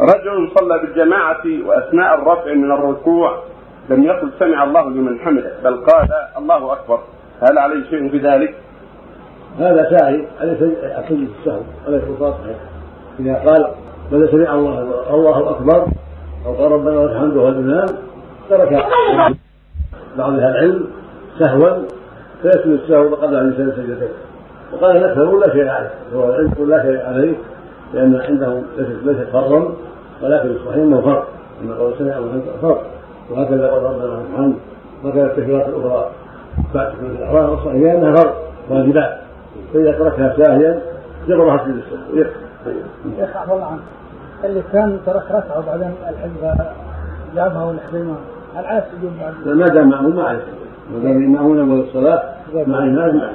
رجل صلى بالجماعة وأثناء الرفع من الركوع لم يقل سمع الله لمن حمده بل قال الله أكبر. هل عليه شيء في ذلك؟ هذا ساهي عليه سجد السهو؟ وليس صحيح إذا قال بل سمع الله الله أكبر أو قال ربنا ولك الحمد وهو الإمام ترك بعض أهل العلم سهوا فيسجد السهو ان يسجد سجدتين وقال الاكثر لا شيء عليه هو العلم لا شيء عليه. لأن عنده ليست فرضا ولكن الصحيح إنه فرض. ان قول سمع الله فرض. وهكذا قال ربنا الحمد وكذا التكبيرات الأخرى بعد تكبيره الاحرام الصحيح أنها فرض واجبات. فإذا تركها ساهيا جبرها سجد السهو شيخ عفوا الله عنك. اللي كان ترك ركعة وبعدين الحج جابها والحزيمه هل على السجود بعد؟ ما دام معمول ما عليه ما دام معمول الصلاة مع الامام